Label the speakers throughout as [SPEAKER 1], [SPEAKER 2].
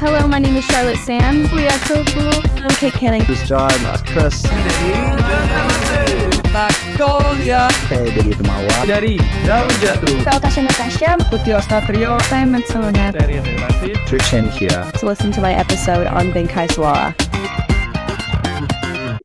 [SPEAKER 1] Hello, my name is Charlotte Sands. We are so cool. I'm Kate Canning.
[SPEAKER 2] This is John. That's Chris.
[SPEAKER 3] Magnolia
[SPEAKER 2] Saya dari Temawa.
[SPEAKER 3] dari Daun Jatuh
[SPEAKER 1] Saya Tasha Natasha.
[SPEAKER 3] Putih Ostatrio
[SPEAKER 1] Saya Matsunet.
[SPEAKER 3] dari Relasi
[SPEAKER 2] Trishan here.
[SPEAKER 1] To listen to my episode on Bingkai Suara.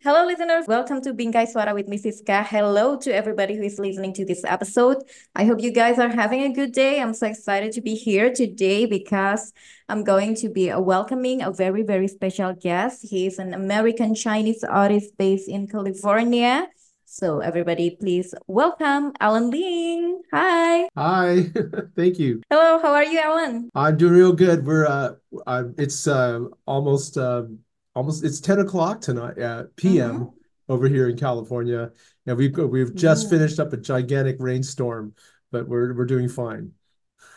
[SPEAKER 4] Hello, listeners. Welcome to Bingkai Suara with Mrs. Ka. Hello to everybody who is listening to this episode. I hope you guys are having a good day. I'm so excited to be here today because I'm going to be welcoming a very, very special guest. He is an American Chinese artist based in California. So, everybody, please welcome Allen Ling. Hi.
[SPEAKER 5] Hi, thank you.
[SPEAKER 4] Hello, how are you, Allen?
[SPEAKER 5] I'm doing real good. We're uh, uh it's uh almost uh almost it's 10 o'clock tonight uh p.m. over here in California, and we've we've just
[SPEAKER 4] Yeah.
[SPEAKER 5] finished up a gigantic rainstorm, but we're we're doing fine.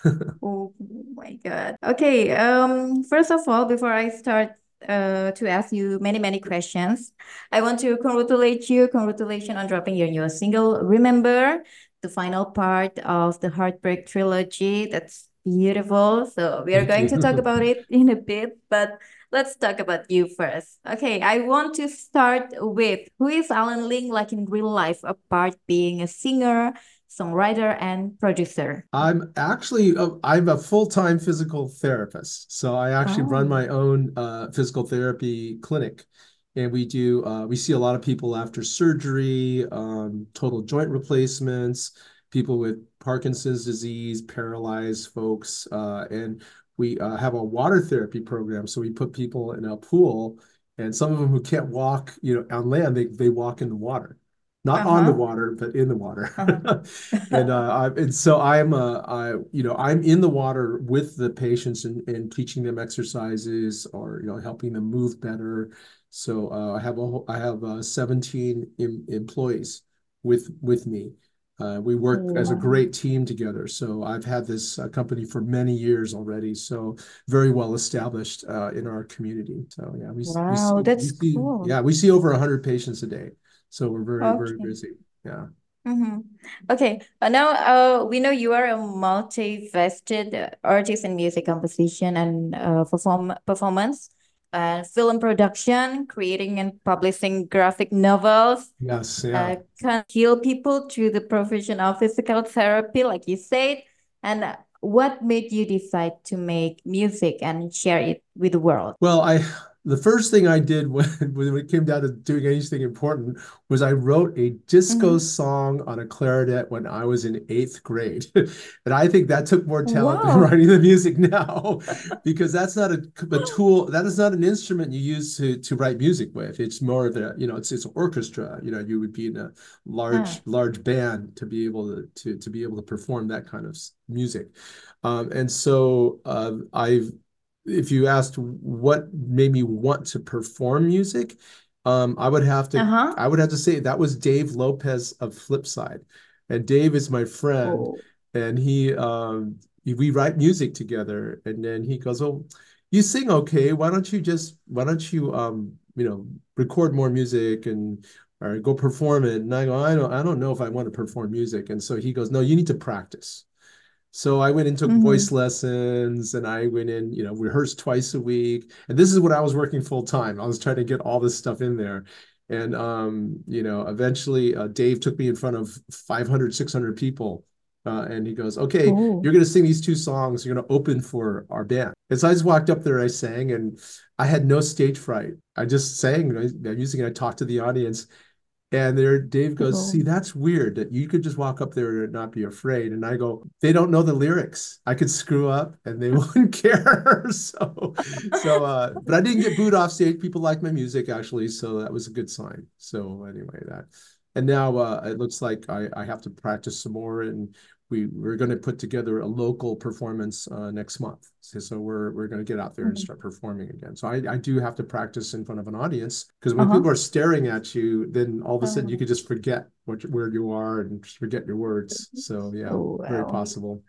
[SPEAKER 4] Oh my God. Okay, um, first of all, before I start uh, to ask you many, many questions, I want to congratulate you. Congratulations on dropping your new single, Remember, the final part of the Heartbreak trilogy. That's beautiful. So we are
[SPEAKER 5] Thank
[SPEAKER 4] going to talk about it in a bit, but let's talk about you first. Okay, I want to start with who is Allen Ling like in real life, apart being a singer, songwriter, and producer?
[SPEAKER 5] I'm actually uh, I'm a full-time physical therapist, so I actually run
[SPEAKER 4] Oh.
[SPEAKER 5] my own uh, physical therapy clinic, and we do uh, we see a lot of people after surgery, um, total joint replacements, people with Parkinson's disease, paralyzed folks, uh, and we uh, have a water therapy program. So we put people in a pool, and some of them who can't walk, you know, on land, they they walk in the water, not on the
[SPEAKER 4] Uh-huh.
[SPEAKER 5] water, but in the water.
[SPEAKER 4] Uh-huh.
[SPEAKER 5] and uh, I, and so I'm uh, I you know I'm in the water with the patients and, and teaching them exercises or you know helping them move better. So uh, I have a whole, I have uh, 17 em employees with with me. Uh, we work as a great team together. So I've had this uh, company for many years already. So very well established uh, in our community. So yeah, we, s- we
[SPEAKER 4] Wow,
[SPEAKER 5] see we
[SPEAKER 4] that's
[SPEAKER 5] see
[SPEAKER 4] cool.
[SPEAKER 5] yeah we see over 100 patients a day. So we're very very busy. Yeah.
[SPEAKER 4] Mm-hmm. Okay. Uh, now, uh, we know you are a multi-faceted uh, artist in music composition and uh, perform performance and film production, creating and publishing graphic novels,
[SPEAKER 5] Yes. Yeah.
[SPEAKER 4] uh, can heal people through the provision of physical therapy, like you said. And uh, what made you decide to make music and share it with the world?
[SPEAKER 5] Well, I the first thing I did when when it came down to doing anything important was I wrote a disco
[SPEAKER 4] Mhm.
[SPEAKER 5] song on a clarinet when I was in eighth grade. And I think that took more talent than writing the music now, because that's not a, a tool, that is not an instrument you use to to write music with. It's more of a, you know, it's it's orchestra. You know, you would be in a large
[SPEAKER 4] Ah.
[SPEAKER 5] large band to be able to to to be able to perform that kind of music. Um, and so uh, I've if you asked what made me want to perform music, um, I would have to
[SPEAKER 4] Uh-huh.
[SPEAKER 5] I would have to say that was Dave Lopez of Flipsyde. And Dave is my friend,
[SPEAKER 4] Oh.
[SPEAKER 5] and he um we write music together, and then he goes, "Oh, you sing okay. Why don't you just why don't you um you know record more music and or go perform it?" And I go, "I don't I don't know if I want to perform music." And so he goes, "No, you need to practice." So I went and took
[SPEAKER 4] Mhm.
[SPEAKER 5] voice lessons and I went in, you know, rehearsed twice a week. And this is when I was working full time. I was trying to get all this stuff in there. And um, you know, eventually uh, Dave took me in front of 500, 600 people. Uh, and he goes, okay,
[SPEAKER 4] Oh.
[SPEAKER 5] you're going to sing these two songs. You're going to open for our band. And so I just walked up there, I sang, and I had no stage fright. I just sang my music and I talked to the audience. And there, Dave goes,
[SPEAKER 4] Oh.
[SPEAKER 5] See, that's weird that you could just walk up there and not be afraid. And I go, They don't know the lyrics. I could screw up and they wouldn't care. So, so, uh, but I didn't get booed off stage. People liked my music actually. So that was a good sign. So, anyway, that, and now uh, it looks like I, I have to practice some more. And we, we're going to put together a local performance uh, next month. So, so we're, we're going to get out there and
[SPEAKER 4] Mhm.
[SPEAKER 5] start performing again. So I, I do have to practice in front of an audience because when
[SPEAKER 4] Uh-huh.
[SPEAKER 5] people are staring at you, then all of a sudden you
[SPEAKER 4] Oh.
[SPEAKER 5] could just forget what where you are and forget your words. So yeah,
[SPEAKER 4] Oh,
[SPEAKER 5] very possible.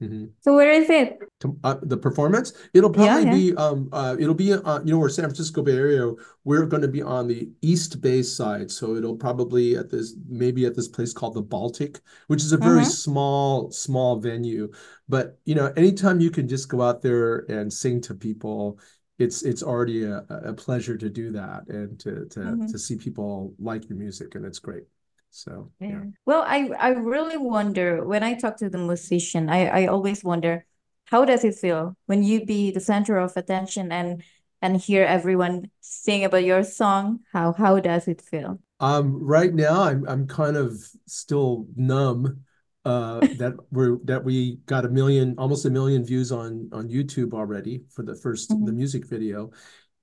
[SPEAKER 5] Mhm.
[SPEAKER 4] So where is it?
[SPEAKER 5] Uh, the performance, it'll probably
[SPEAKER 4] yeah.
[SPEAKER 5] be um uh it'll be uh you know where San Francisco Bay Area we're going to be on the East Bay side so it'll probably at this maybe at this place called the Baltic which is a very
[SPEAKER 4] Mm-hmm.
[SPEAKER 5] small small venue but you know anytime you can just go out there and sing to people it's it's already a, a pleasure to do that and to to
[SPEAKER 4] Mhm.
[SPEAKER 5] to see people like your music and it's great so yeah
[SPEAKER 4] Yeah. Well, I I really wonder when I talk to the musician, I I always wonder how does it feel when you be the center of attention and and hear everyone sing about your song? How how does it feel?
[SPEAKER 5] Um, right now I'm I'm kind of still numb uh that we're that we got a million almost a million views on on YouTube already for the first the
[SPEAKER 4] Mhm.
[SPEAKER 5] music video.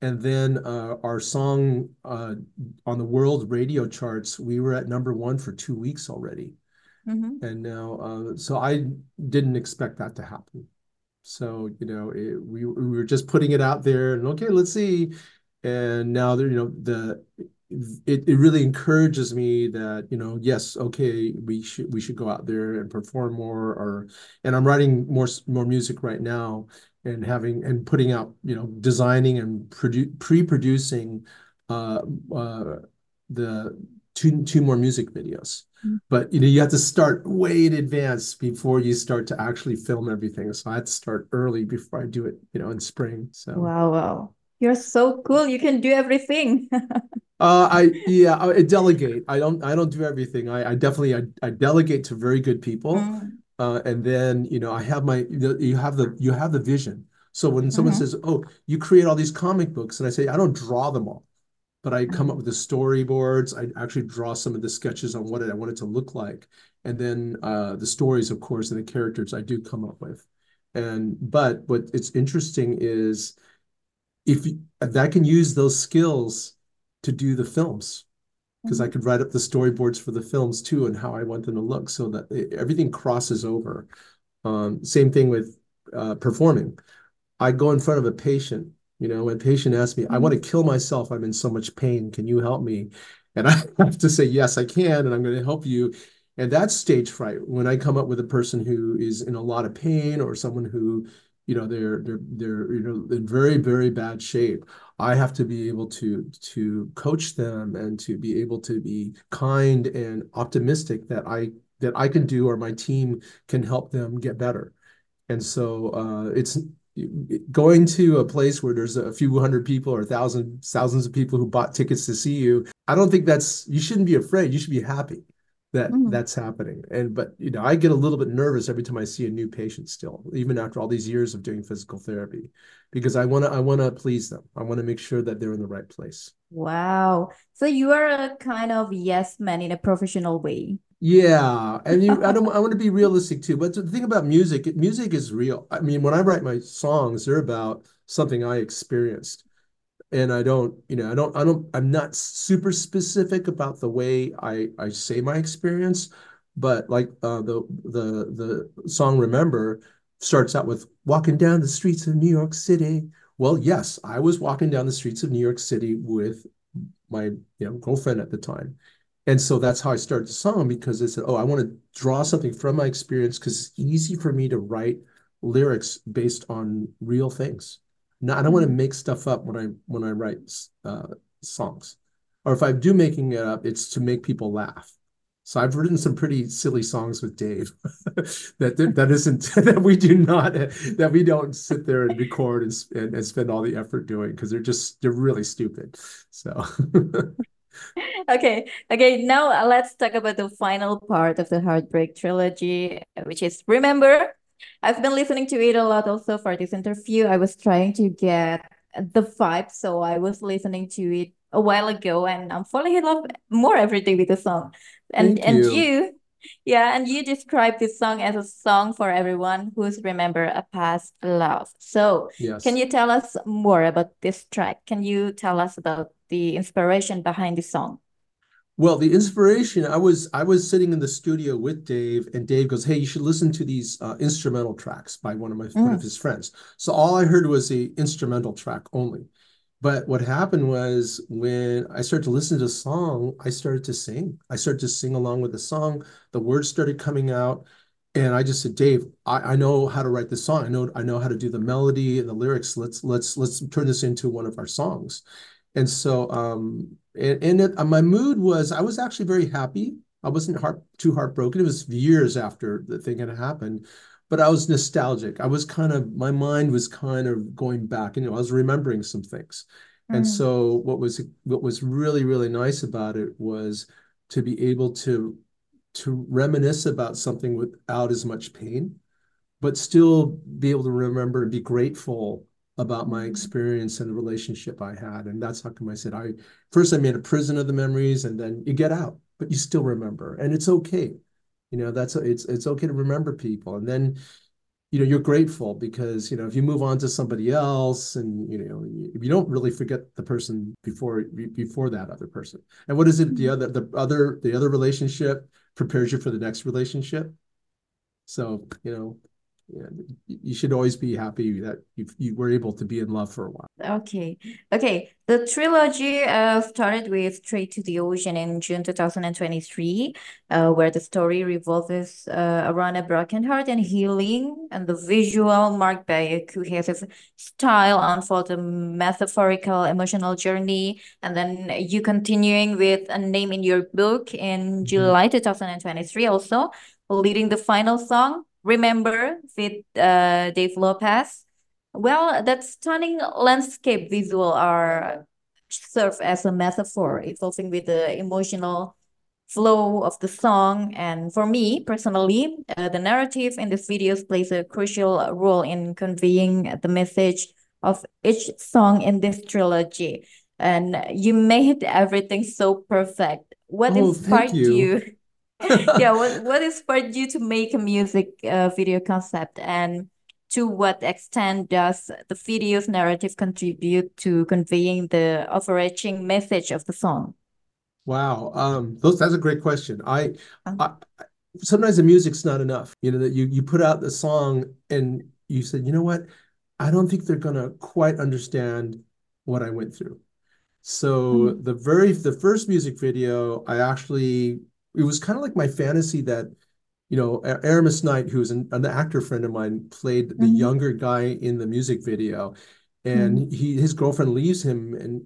[SPEAKER 5] And then uh our song uh on the world radio charts, we were at number one for two weeks already.
[SPEAKER 4] Mhm.
[SPEAKER 5] And now uh so I didn't expect that to happen. So, you know, it, we we were just putting it out there and okay, let's see. And now there, you know, the it, it really encourages me that, you know, yes, okay, we should we should go out there and perform more or and I'm writing more more music right now and having and putting out, you know, designing and produ pre-producing uh uh the two two more music videos.
[SPEAKER 4] Mm.
[SPEAKER 5] But you know, you have to start way in advance before you start to actually film everything. So I had to start early before I do it, you know, in spring. So
[SPEAKER 4] Wow, wow. You're so cool. You can do everything.
[SPEAKER 5] uh I yeah, I, delegate. I don't I don't do everything. I, I definitely I, I delegate to very good people.
[SPEAKER 4] Mm.
[SPEAKER 5] Uh and then, you know, I have my you have the you have the vision. So when someone
[SPEAKER 4] Mhm.
[SPEAKER 5] says, "Oh, you create all these comic books," and I say, "I don't draw them all." but I come up with the storyboards. I actually draw some of the sketches on what I want it to look like, and then uh, the stories, of course, and the characters I do come up with. And but what it's interesting is if you, I can use those skills to do the films because I
[SPEAKER 4] Mhm.
[SPEAKER 5] could write up the storyboards for the films too and how I want them to look so that it, everything crosses over. Um, same thing with uh, performing. I go in front of a patient, you know, when a patient asks me, I want to kill myself, I'm in so much pain, can you help me? And I have to say, yes, I can, and I'm going to help you. And that's stage fright. When I come up with a person who is in a lot of pain or someone who, you know, they're they're they're you know in very, very bad shape, I have to be able to to coach them and to be able to be kind and optimistic that I that I can do or my team can help them get better. And so uh, it's going to a place where there's a few hundred people or thousands thousands of people who bought tickets to see you. I don't think that's you shouldn't be afraid. You should be happy that
[SPEAKER 4] Mm.
[SPEAKER 5] that's happening. And but you know, I get a little bit nervous every time I see a new patient still, even after all these years of doing physical therapy, because I want to I want to please them. I want to make sure that they're in the right place.
[SPEAKER 4] Wow. So you are a kind of yes man in a professional way.
[SPEAKER 5] Yeah, and you, I don't. I want to be realistic too. But the thing about music, music is real. I mean, when I write my songs, they're about something I experienced, and I don't, you know, I don't, I don't, I'm not super specific about the way I I say my experience. But like uh, the the the song "Remember" starts out with "Walking down the streets of New York City." Well, yes, I was walking down the streets of New York City with my you know girlfriend at the time. And so that's how I started the song because I said, oh, I want to draw something from my experience because it's easy for me to write lyrics based on real things. Now, I don't want to make stuff up when I when I write uh, songs, or if I do making it up, it's to make people laugh. So I've written some pretty silly songs with Dave that that isn't that we do not that we don't sit there and record and and, and spend all the effort doing because they're just they're really stupid. So.
[SPEAKER 4] Okay, okay, now uh, let's talk about the final part of the Heartbreak trilogy, which is Remember. I've been listening to it a lot also for this interview. I was trying to get the vibe, so I was listening to it a while ago, and I'm falling in love more every day with the song. And
[SPEAKER 5] Thank
[SPEAKER 4] and
[SPEAKER 5] you.
[SPEAKER 4] you, yeah, and you describe this song as a song for everyone who's remember a past love. So,
[SPEAKER 5] Yes.
[SPEAKER 4] can you tell us more about this track? Can you tell us about the inspiration behind the song?
[SPEAKER 5] Well, the inspiration, I was I was sitting in the studio with Dave, and Dave goes, "Hey, you should listen to these uh, instrumental tracks by one of my one of
[SPEAKER 4] Mm.
[SPEAKER 5] his friends." So all I heard was the instrumental track only. But what happened was when I started to listen to the song, I started to sing. I started to sing along with the song. The words started coming out, and I just said, Dave, I, I know how to write the song. I know I know how to do the melody and the lyrics. Let's let's let's turn this into one of our songs. And so um and, and it, my mood was I was actually very happy. I wasn't heart too heartbroken. It was years after the thing had happened, but I was nostalgic. I was kind of my mind was kind of going back, and you know, I was remembering some things. And
[SPEAKER 4] Mm.
[SPEAKER 5] so what was what was really, really nice about it was to be able to to reminisce about something without as much pain, but still be able to remember and be grateful about my experience and the relationship I had. And that's how come I said I first I made a prison of the memories and then you get out, but you still remember. And it's okay. You know, that's it's it's okay to remember people. And then you know you're grateful because you know if you move on to somebody else and you know you don't really forget the person before before that other person and what is it the other the other the other relationship prepares you for the next relationship so you know yeah, you should always be happy that you you were able to be in love for a while.
[SPEAKER 4] Okay. Okay. The trilogy uh, started with Straight to the Ocean in June 2023, uh, where the story revolves uh, around a broken heart and healing, and the visual marked by a cohesive style unfold a metaphorical emotional journey. And then you continuing with a name in your book in July 2023 also, leading the final song, Remember, with uh, Dave Lopez. Well, that stunning landscape visual are serve as a metaphor, evolving with the emotional flow of the song. And for me personally, uh, the narrative in these videos plays a crucial role in conveying the message of each song in this trilogy. And you made everything so perfect. What
[SPEAKER 5] Oh,
[SPEAKER 4] inspired
[SPEAKER 5] you.
[SPEAKER 4] you? Yeah, what what inspired you to make a music uh, video concept, and to what extent does the video's narrative contribute to conveying the overarching message of the song?
[SPEAKER 5] Wow, um, those that's a great question. I,
[SPEAKER 4] Um,
[SPEAKER 5] I sometimes the music's not enough. You know that you you put out the song and you said, you know what? I don't think they're gonna quite understand what I went through. So
[SPEAKER 4] mm,
[SPEAKER 5] the very the first music video, I actually it was kind of like my fantasy that you know Aramis Knight, who's an, an actor friend of mine, played the
[SPEAKER 4] mhm,
[SPEAKER 5] younger guy in the music video, and he his girlfriend leaves him, and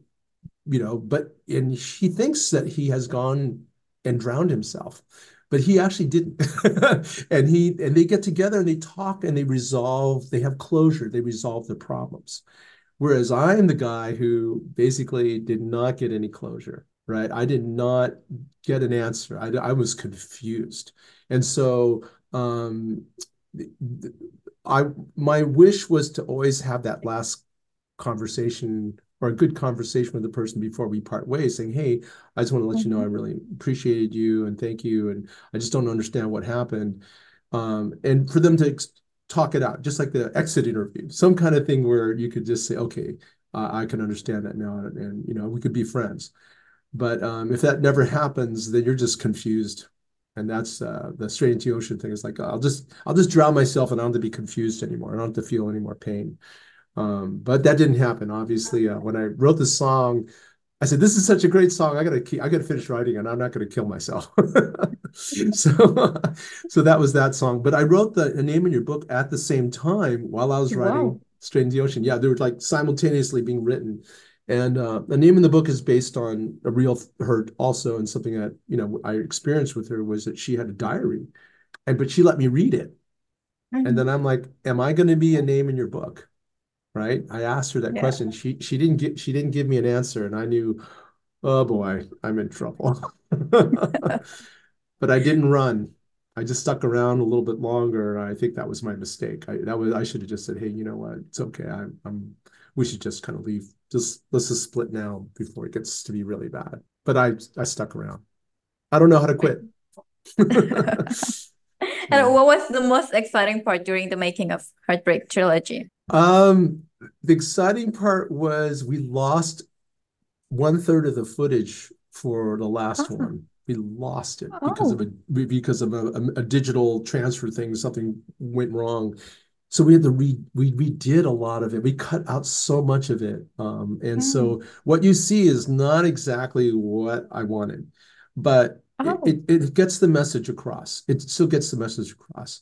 [SPEAKER 5] you know, but and she thinks that he has gone and drowned himself, but he actually didn't. And he and they get together and they talk and they resolve, they have closure, they resolve their problems. Whereas I'm the guy who basically did not get any closure, right? I did not get an answer. I, I was confused. And so um, I my wish was to always have that last conversation or a good conversation with the person before we part ways, saying, "Hey, I just want to let you know I
[SPEAKER 4] mhm,
[SPEAKER 5] really appreciated you and thank you, and I just don't understand what happened." Um, and for them to talk it out, just like the exit interview, some kind of thing where you could just say, "Okay, uh, I can understand that now, and, and you know we could be friends." But um, if that never happens, then you're just confused. And that's uh, the straight into the ocean thing. Is like I'll just I'll just drown myself and I don't have to be confused anymore. I don't have to feel any more pain. Um, but that didn't happen. Obviously, uh, when I wrote the song, I said, "This is such a great song. I gotta keep, I gotta finish writing, and I'm not gonna kill myself." so, so that was that song. But I wrote the, the name in your book at the same time while I was writing
[SPEAKER 4] Wow.
[SPEAKER 5] Straight into the Ocean. Yeah, they were like simultaneously being written. And uh, the name in the book is based on a real hurt also, and something that you know I experienced with her was that she had a diary, and but she let me read it, and then
[SPEAKER 4] Mhm.
[SPEAKER 5] I'm like, "Am I going to be a name in your book?" right? I asked her that
[SPEAKER 4] Yeah.
[SPEAKER 5] question. She she didn't get she didn't give me an answer, and I knew, oh boy, I'm in trouble. But I didn't run. I just stuck around a little bit longer. I think that was my mistake. I that was I should have just said, hey, you know what? It's okay. I'm I'm we should just kind of leave. Just let's just split now before it gets to be really bad. But I I stuck around. I don't know how to quit.
[SPEAKER 4] And what was the most exciting part during the making of Heartbreak Trilogy?
[SPEAKER 5] Um, the exciting part was we lost one third of the footage for the last
[SPEAKER 4] Oh,
[SPEAKER 5] one. We lost it because of
[SPEAKER 4] oh.
[SPEAKER 5] a because of a, a, a digital transfer thing. Something went wrong, so we had to re we redid a lot of it. We cut out so much of it, um, and
[SPEAKER 4] Mm.
[SPEAKER 5] so what you see is not exactly what I wanted, but it,
[SPEAKER 4] Oh.
[SPEAKER 5] it it gets the message across. It still gets the message across.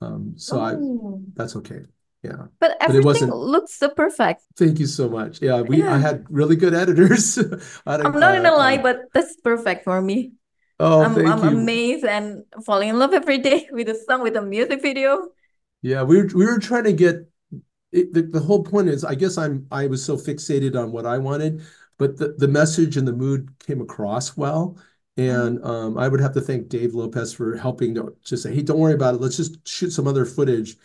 [SPEAKER 5] Um, so I
[SPEAKER 4] Oh,
[SPEAKER 5] that's okay. Yeah.
[SPEAKER 4] but
[SPEAKER 5] But it
[SPEAKER 4] everything
[SPEAKER 5] wasn't
[SPEAKER 4] looks so perfect.
[SPEAKER 5] thank you so much. Yeah, we I had really good editors. I had a,
[SPEAKER 4] I'm not
[SPEAKER 5] uh,
[SPEAKER 4] gonna lie,
[SPEAKER 5] um,
[SPEAKER 4] but that's perfect for me.
[SPEAKER 5] oh,
[SPEAKER 4] I'm I'm amazed and falling in love every day with the song, with the music video.
[SPEAKER 5] Yeah, we were we were trying to get it, the, the whole point is I guess I'm I was so fixated on what I wanted, but the, the message and the mood came across well. And um, I would have to thank Dave Lopez for helping to just say, hey, don't worry about it. Let's just shoot some other footage.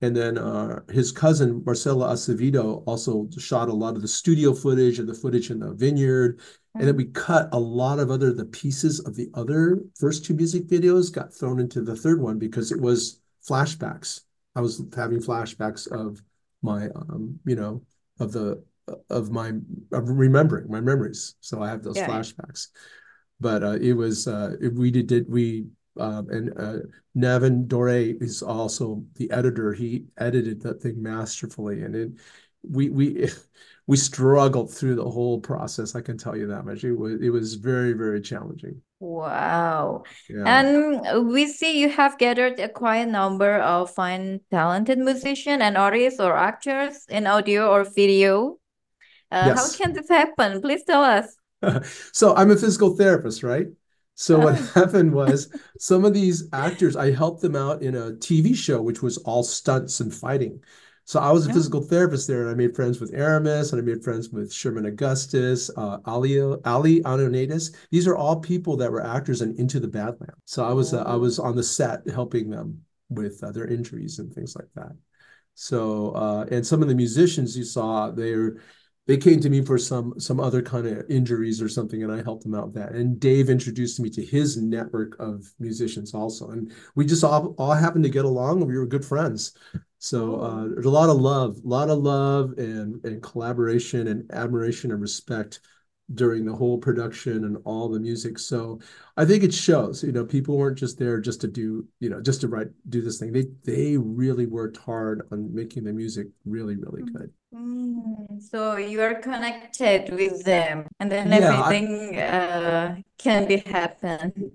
[SPEAKER 5] And then uh, his cousin, Marcela Acevedo, also shot a lot of the studio footage and the footage in the vineyard. And then we cut a lot of other the pieces of the other first two music videos got thrown into the third one because it was flashbacks. I was having flashbacks of my um, you know, of the of my of remembering my memories. So I have those
[SPEAKER 4] Yeah.
[SPEAKER 5] flashbacks. But uh, it was uh, we did, did we um, and uh, Nevin Dore is also the editor. He edited that thing masterfully, and it we we we struggled through the whole process. I can tell you that much. It was it was very very challenging.
[SPEAKER 4] Wow.
[SPEAKER 5] Yeah.
[SPEAKER 4] And we see you have gathered a quite number of fine, talented musicians and artists or actors in audio or video. Uh, how can this happen? Please tell us.
[SPEAKER 5] So I'm a physical therapist, right? So what
[SPEAKER 4] Oh.
[SPEAKER 5] happened was some of these actors, I helped them out in a TV show, which was all stunts and fighting. So I was a
[SPEAKER 4] Oh.
[SPEAKER 5] physical therapist there, and I made friends with Aramis, and I made friends with Sherman Augustus, uh, Ali Ally Ioannides. These are all people that were actors in Into the Badlands. So I was uh, I was on the set helping them with uh, their injuries and things like that. So uh, and some of the musicians you saw, they're they came to me for some some other kind of injuries or something and i helped them out with that and dave introduced me to his network of musicians also and we just all, all happened to get along and we were good friends so uh, there's a lot of love a lot of love and and collaboration and admiration and respect during the whole production and all the music. So i think it shows you know people weren't just there just to do you know just to write do this thing. They they really worked hard on making the music really really good.
[SPEAKER 4] Mm, so you are connected with them, and then
[SPEAKER 5] Yeah, I-
[SPEAKER 4] everything uh, can be happen.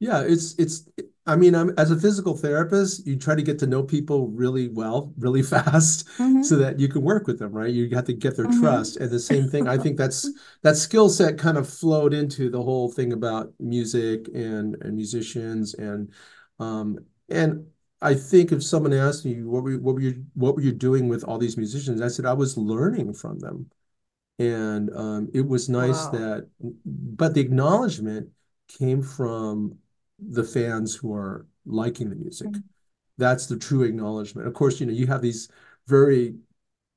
[SPEAKER 5] Yeah, it's it's I mean, I'm as a physical therapist, you try to get to know people really well, really fast
[SPEAKER 4] Mhm.
[SPEAKER 5] so that you can work with them, right? You have to get their
[SPEAKER 4] Mhm.
[SPEAKER 5] trust. And the same thing, I think that's that skill set kind of flowed into the whole thing about music and and musicians and um and I think if someone asked me what were what were you what were you doing with all these musicians, I said I was learning from them. And um, it was nice
[SPEAKER 4] Wow.
[SPEAKER 5] that, but the acknowledgement came from the fans who are liking the music.
[SPEAKER 4] Mhm.
[SPEAKER 5] That's the true acknowledgement. Of course, you know, you have these very,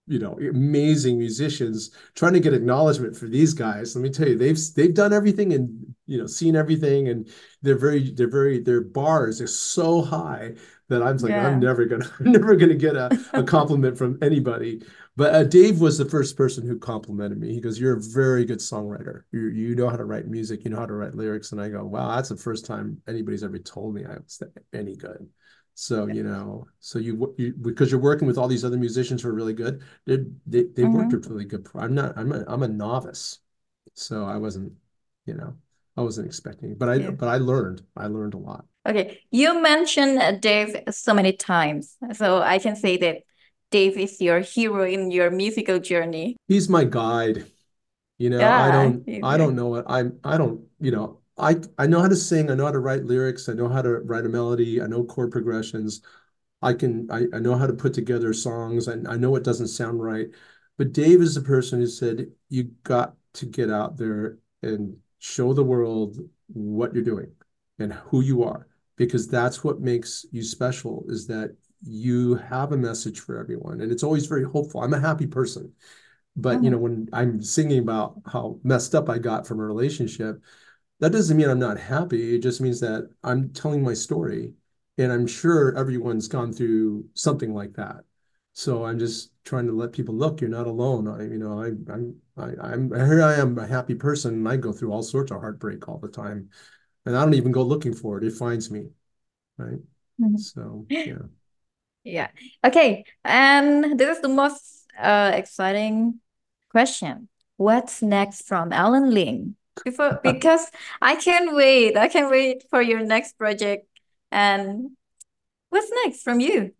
[SPEAKER 5] you know, amazing musicians trying to get acknowledgement for these guys. Let me tell you, they've they've done everything and you know seen everything, and they're very they're very their bars are so high that I'm like
[SPEAKER 4] Yeah.
[SPEAKER 5] I'm never gonna I'm never gonna get a, a compliment from anybody. But uh, Dave was the first person who complimented me. He goes, "You're a very good songwriter. You you know how to write music. You know how to write lyrics." And I go, "Wow, that's the first time anybody's ever told me I was any good." So you know, so you you because you're working with all these other musicians who are really good. They they they worked
[SPEAKER 4] Mhm.
[SPEAKER 5] with really good. I'm not. I'm a I'm a novice, so I wasn't. You know, I wasn't expecting. But I
[SPEAKER 4] Yeah.
[SPEAKER 5] but I learned. I learned a lot.
[SPEAKER 4] Okay, you mentioned uh, Dave so many times, so I can say that Dave is your hero in your musical journey.
[SPEAKER 5] He's my guide. You know, I don't I don't know what I'm I don't, you know, I I know how to sing, I know how to write lyrics, I know how to write a melody, I know chord progressions. I can I, I know how to put together songs and I know what doesn't sound right. But Dave is the person who said you got to get out there and show the world what you're doing and who you are because that's what makes you special is that you have a message for everyone and it's always very hopeful. I'm a happy person. But you know, when I'm singing about how messed up I got from a relationship, that doesn't mean I'm not happy. It just means that I'm telling my story. And I'm sure everyone's gone through something like that. So I'm just trying to let people look, you're not alone. I, you know, I, I'm, I, I'm here. I am a happy person, and I go through all sorts of heartbreak all the time, and I don't even go looking for it. It finds me, right?
[SPEAKER 4] Mhm.
[SPEAKER 5] So yeah.
[SPEAKER 4] Yeah. Okay, and this is the most uh, exciting question. What's next from Allen Ling? Before, because I can't wait. I can't wait for your next project. And What's next from you?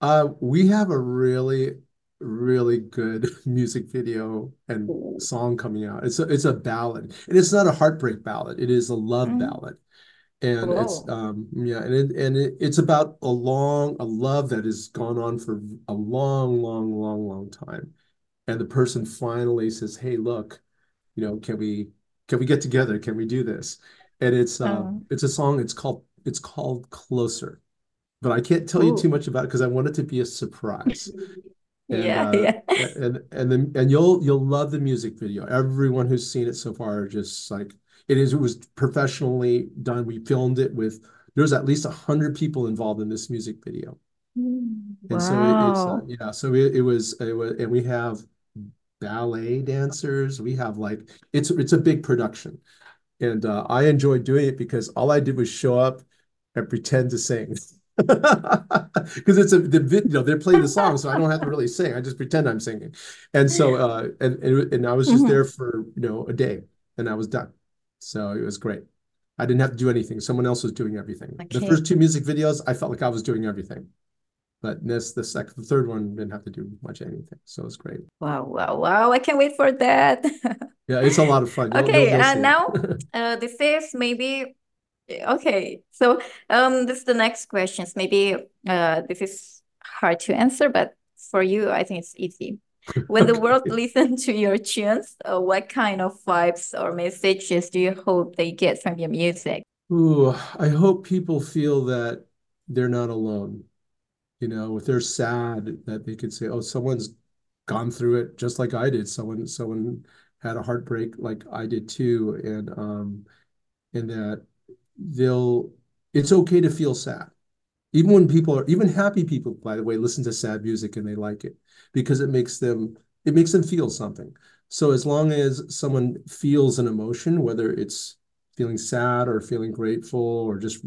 [SPEAKER 5] Uh, we have a really, really good music video and song coming out. It's a it's a ballad, and it's not a heartbreak ballad. It is a love
[SPEAKER 4] Mm.
[SPEAKER 5] ballad, and it's um yeah, and it, and it, it's about a long a love that has gone on for a long, long, long, long time, and the person finally says, "Hey, look, you know, can we can we get together? Can we do this?" And it's uh
[SPEAKER 4] Oh.
[SPEAKER 5] it's a song. It's called it's called Closer but I can't tell you too much about it because I want it to be a surprise. And
[SPEAKER 4] Yeah,
[SPEAKER 5] uh
[SPEAKER 4] yeah.
[SPEAKER 5] and and then and you'll you'll love the music video. Everyone who's seen it so far are just like it is it was professionally done. We filmed it with there's at least a hundred people involved in this music video. And so it, it's uh, yeah, so it, it was it was and we have ballet dancers. We have like it's it's a big production. And uh, I enjoyed doing it because all I did was show up and pretend to sing. Because it's a the you know, they're playing the song, so I don't have to really sing. I just pretend I'm singing. And so uh and and, and I was just
[SPEAKER 4] Mhm.
[SPEAKER 5] there for, you know, a day and I was done. So it was great. I didn't have to do anything. Someone else was doing everything. The first two music videos, I felt like I was doing everything. But this the second the third one didn't have to do much anything. So it was great.
[SPEAKER 4] Wow, wow, wow. I can't wait for that.
[SPEAKER 5] Yeah, it's a lot of fun.
[SPEAKER 4] Okay, uh,
[SPEAKER 5] see
[SPEAKER 4] now uh, this is maybe okay. So um, this is the next questions. Maybe uh, this is hard to answer, but for you, I think it's easy. When the world listens to your tunes, uh, what kind of vibes or messages do you hope they get from your music?
[SPEAKER 5] Ooh, I hope people feel that they're not alone. You know, if they're sad, that they could say, "Oh, someone's gone through it just like I did. Someone, someone had a heartbreak like I did too." And um, and that they'll, it's okay to feel sad. Even when people are, even happy people, by the way, listen to sad music and they like it because it makes them, it makes them feel something. So as long as someone feels an emotion, whether it's feeling sad or feeling grateful or just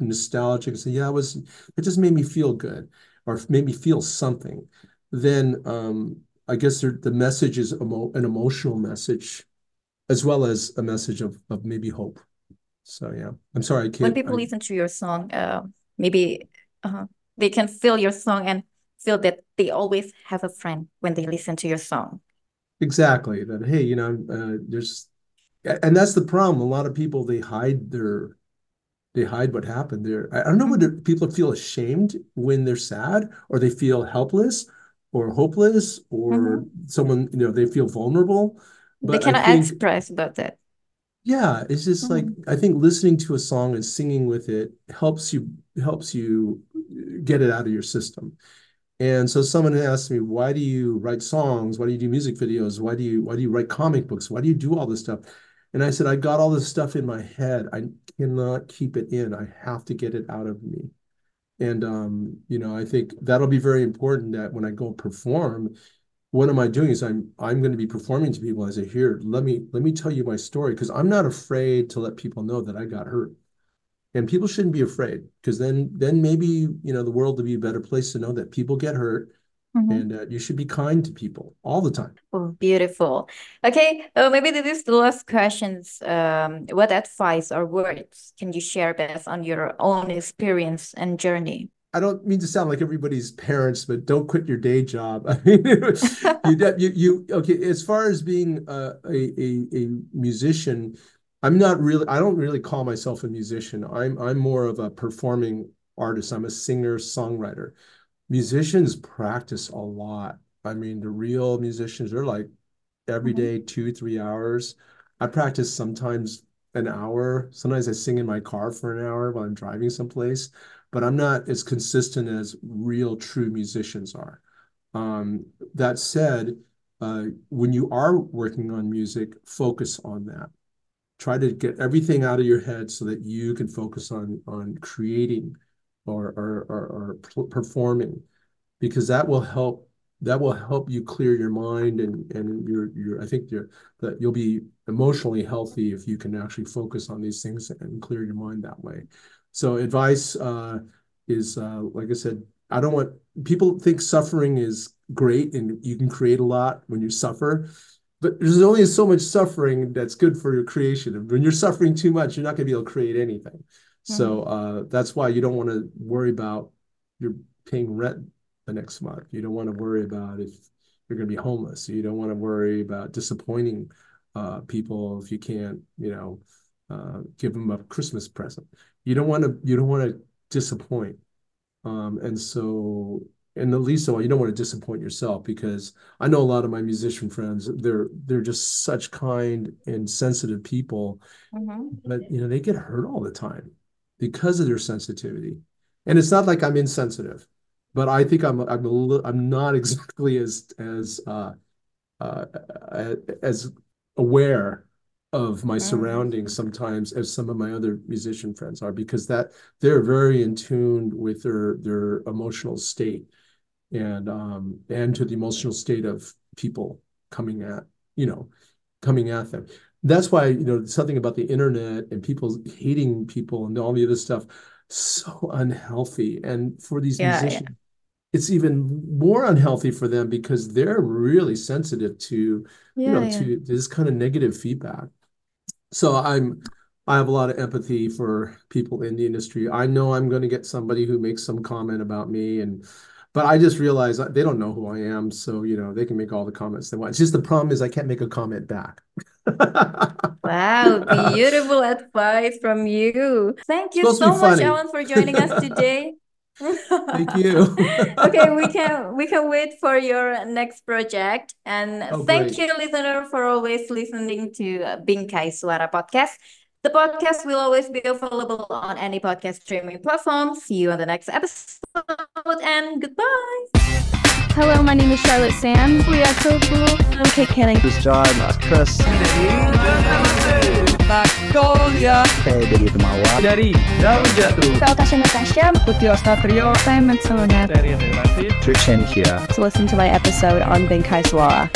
[SPEAKER 5] nostalgic, say, yeah, it was, it just made me feel good or made me feel something, then um, I guess the message is emo an emotional message as well as a message of of maybe hope. So yeah, I'm sorry, I
[SPEAKER 4] When
[SPEAKER 5] can't.
[SPEAKER 4] people
[SPEAKER 5] I
[SPEAKER 4] listen to your song, uh, maybe uh, they can feel your song and feel that they always have a friend when they listen to your song.
[SPEAKER 5] exactly that. Hey, you know, uh, there's, and that's the problem. A lot of people they hide their they hide what happened there. I, I don't know whether
[SPEAKER 4] Mhm.
[SPEAKER 5] people feel ashamed when they're sad or they feel helpless or hopeless or
[SPEAKER 4] Mhm.
[SPEAKER 5] someone, you know, they feel vulnerable.
[SPEAKER 4] They
[SPEAKER 5] But I
[SPEAKER 4] cannot
[SPEAKER 5] think,
[SPEAKER 4] express about that.
[SPEAKER 5] yeah, it's just like
[SPEAKER 4] Mhm.
[SPEAKER 5] I think listening to a song and singing with it helps you helps you get it out of your system. And so someone asked me, why do you write songs? Why do you do music videos? Why do you why do you write comic books? Why do you do all this stuff? And I said, I got all this stuff in my head. I cannot keep it in. I have to get it out of me. And um, you know, I think that'll be very important that when I go perform, what am I doing is I'm I'm going to be performing to people as I hear, let me let me tell you my story because I'm not afraid to let people know that I got hurt. And people shouldn't be afraid because then then maybe you know the world will be a better place to know that people get hurt
[SPEAKER 4] Mhm.
[SPEAKER 5] and uh, you should be kind to people all the time.
[SPEAKER 4] Oh, beautiful. Okay, uh, maybe this is the last questions. Um, what advice or words can you share based on your own experience and journey?
[SPEAKER 5] I don't mean to sound like everybody's parents, but don't quit your day job. I mean, you, you, you, okay, as far as being a, a, a musician, I'm not really, I don't really call myself a musician. I'm, I'm more of a performing artist. I'm a singer, songwriter. Musicians practice a lot. I mean, the real musicians, they're like every
[SPEAKER 4] Mhm.
[SPEAKER 5] two, three hours. I practice sometimes an hour. Sometimes I sing in my car for an hour while I'm driving someplace, but I'm not as consistent as real true musicians are. Um, that said, uh, when you are working on music, focus on that. Try to get everything out of your head so that you can focus on on creating or or, or, or performing, because that will help that will help you clear your mind and and your your I think you're that you'll be emotionally healthy if you can actually focus on these things and clear your mind that way. So advice uh, is uh, like I said, I don't want people think suffering is great and you can create a lot when you suffer. But there's only so much suffering that's good for your creation. When you're suffering too much, you're not going to be able to create anything. So
[SPEAKER 4] Mhm.
[SPEAKER 5] uh, that's why you don't want to worry about you're paying rent the next month. You don't want to worry about if you're going to be homeless. You don't want to worry about disappointing uh, people if you can't, you know, uh, give them a Christmas present. You don't want to you don't want to disappoint. Um, and so and at least of all you don't want to disappoint yourself because I know a lot of my musician friends they're they're just such kind and sensitive people
[SPEAKER 4] Mhm.
[SPEAKER 5] but you know they get hurt all the time because of their sensitivity and it's not like I'm insensitive but I think I'm I'm a li- I'm not exactly as as uh, uh, as aware of my
[SPEAKER 4] Mm.
[SPEAKER 5] surroundings sometimes as some of my other musician friends are because that they're very in tune with their their emotional state and um and to the emotional state of people coming at you know coming at them that's why you know something about the internet and people hating people and all the other stuff so unhealthy and for these
[SPEAKER 4] Yeah, yeah.
[SPEAKER 5] musicians it's even more unhealthy for them because they're really sensitive to you know
[SPEAKER 4] yeah.
[SPEAKER 5] to this kind of negative feedback so I'm I have a lot of empathy for people in the industry. I know I'm going to get somebody who makes some comment about me and but I just realize they don't know who I am, so you know, they can make all the comments they want. It's just the problem is I can't make a comment back.
[SPEAKER 4] Wow, beautiful advice from you. Thank you so much. Allen, for joining us today.
[SPEAKER 5] Thank you.
[SPEAKER 4] Okay, we can we can wait for your next project. And
[SPEAKER 5] Oh,
[SPEAKER 4] thank
[SPEAKER 5] great.
[SPEAKER 4] you, listener, for always listening to Bingkai Suara podcast. The podcast will always be available on any podcast streaming platform. See you on the next episode and goodbye.
[SPEAKER 1] Hello, my name is Charlotte Sand. I'm Kate Canning.
[SPEAKER 2] This is John, uh, Chris.
[SPEAKER 3] Magnolia
[SPEAKER 2] Saya dari Temawa.
[SPEAKER 3] dari Daun Jatuh.
[SPEAKER 1] Saya Tasha Natasha.
[SPEAKER 3] Putih Satrio
[SPEAKER 1] Saya Matsona.
[SPEAKER 3] dari David.
[SPEAKER 2] Trick Shen here.
[SPEAKER 1] To listen to my episode on Bingkai Suara.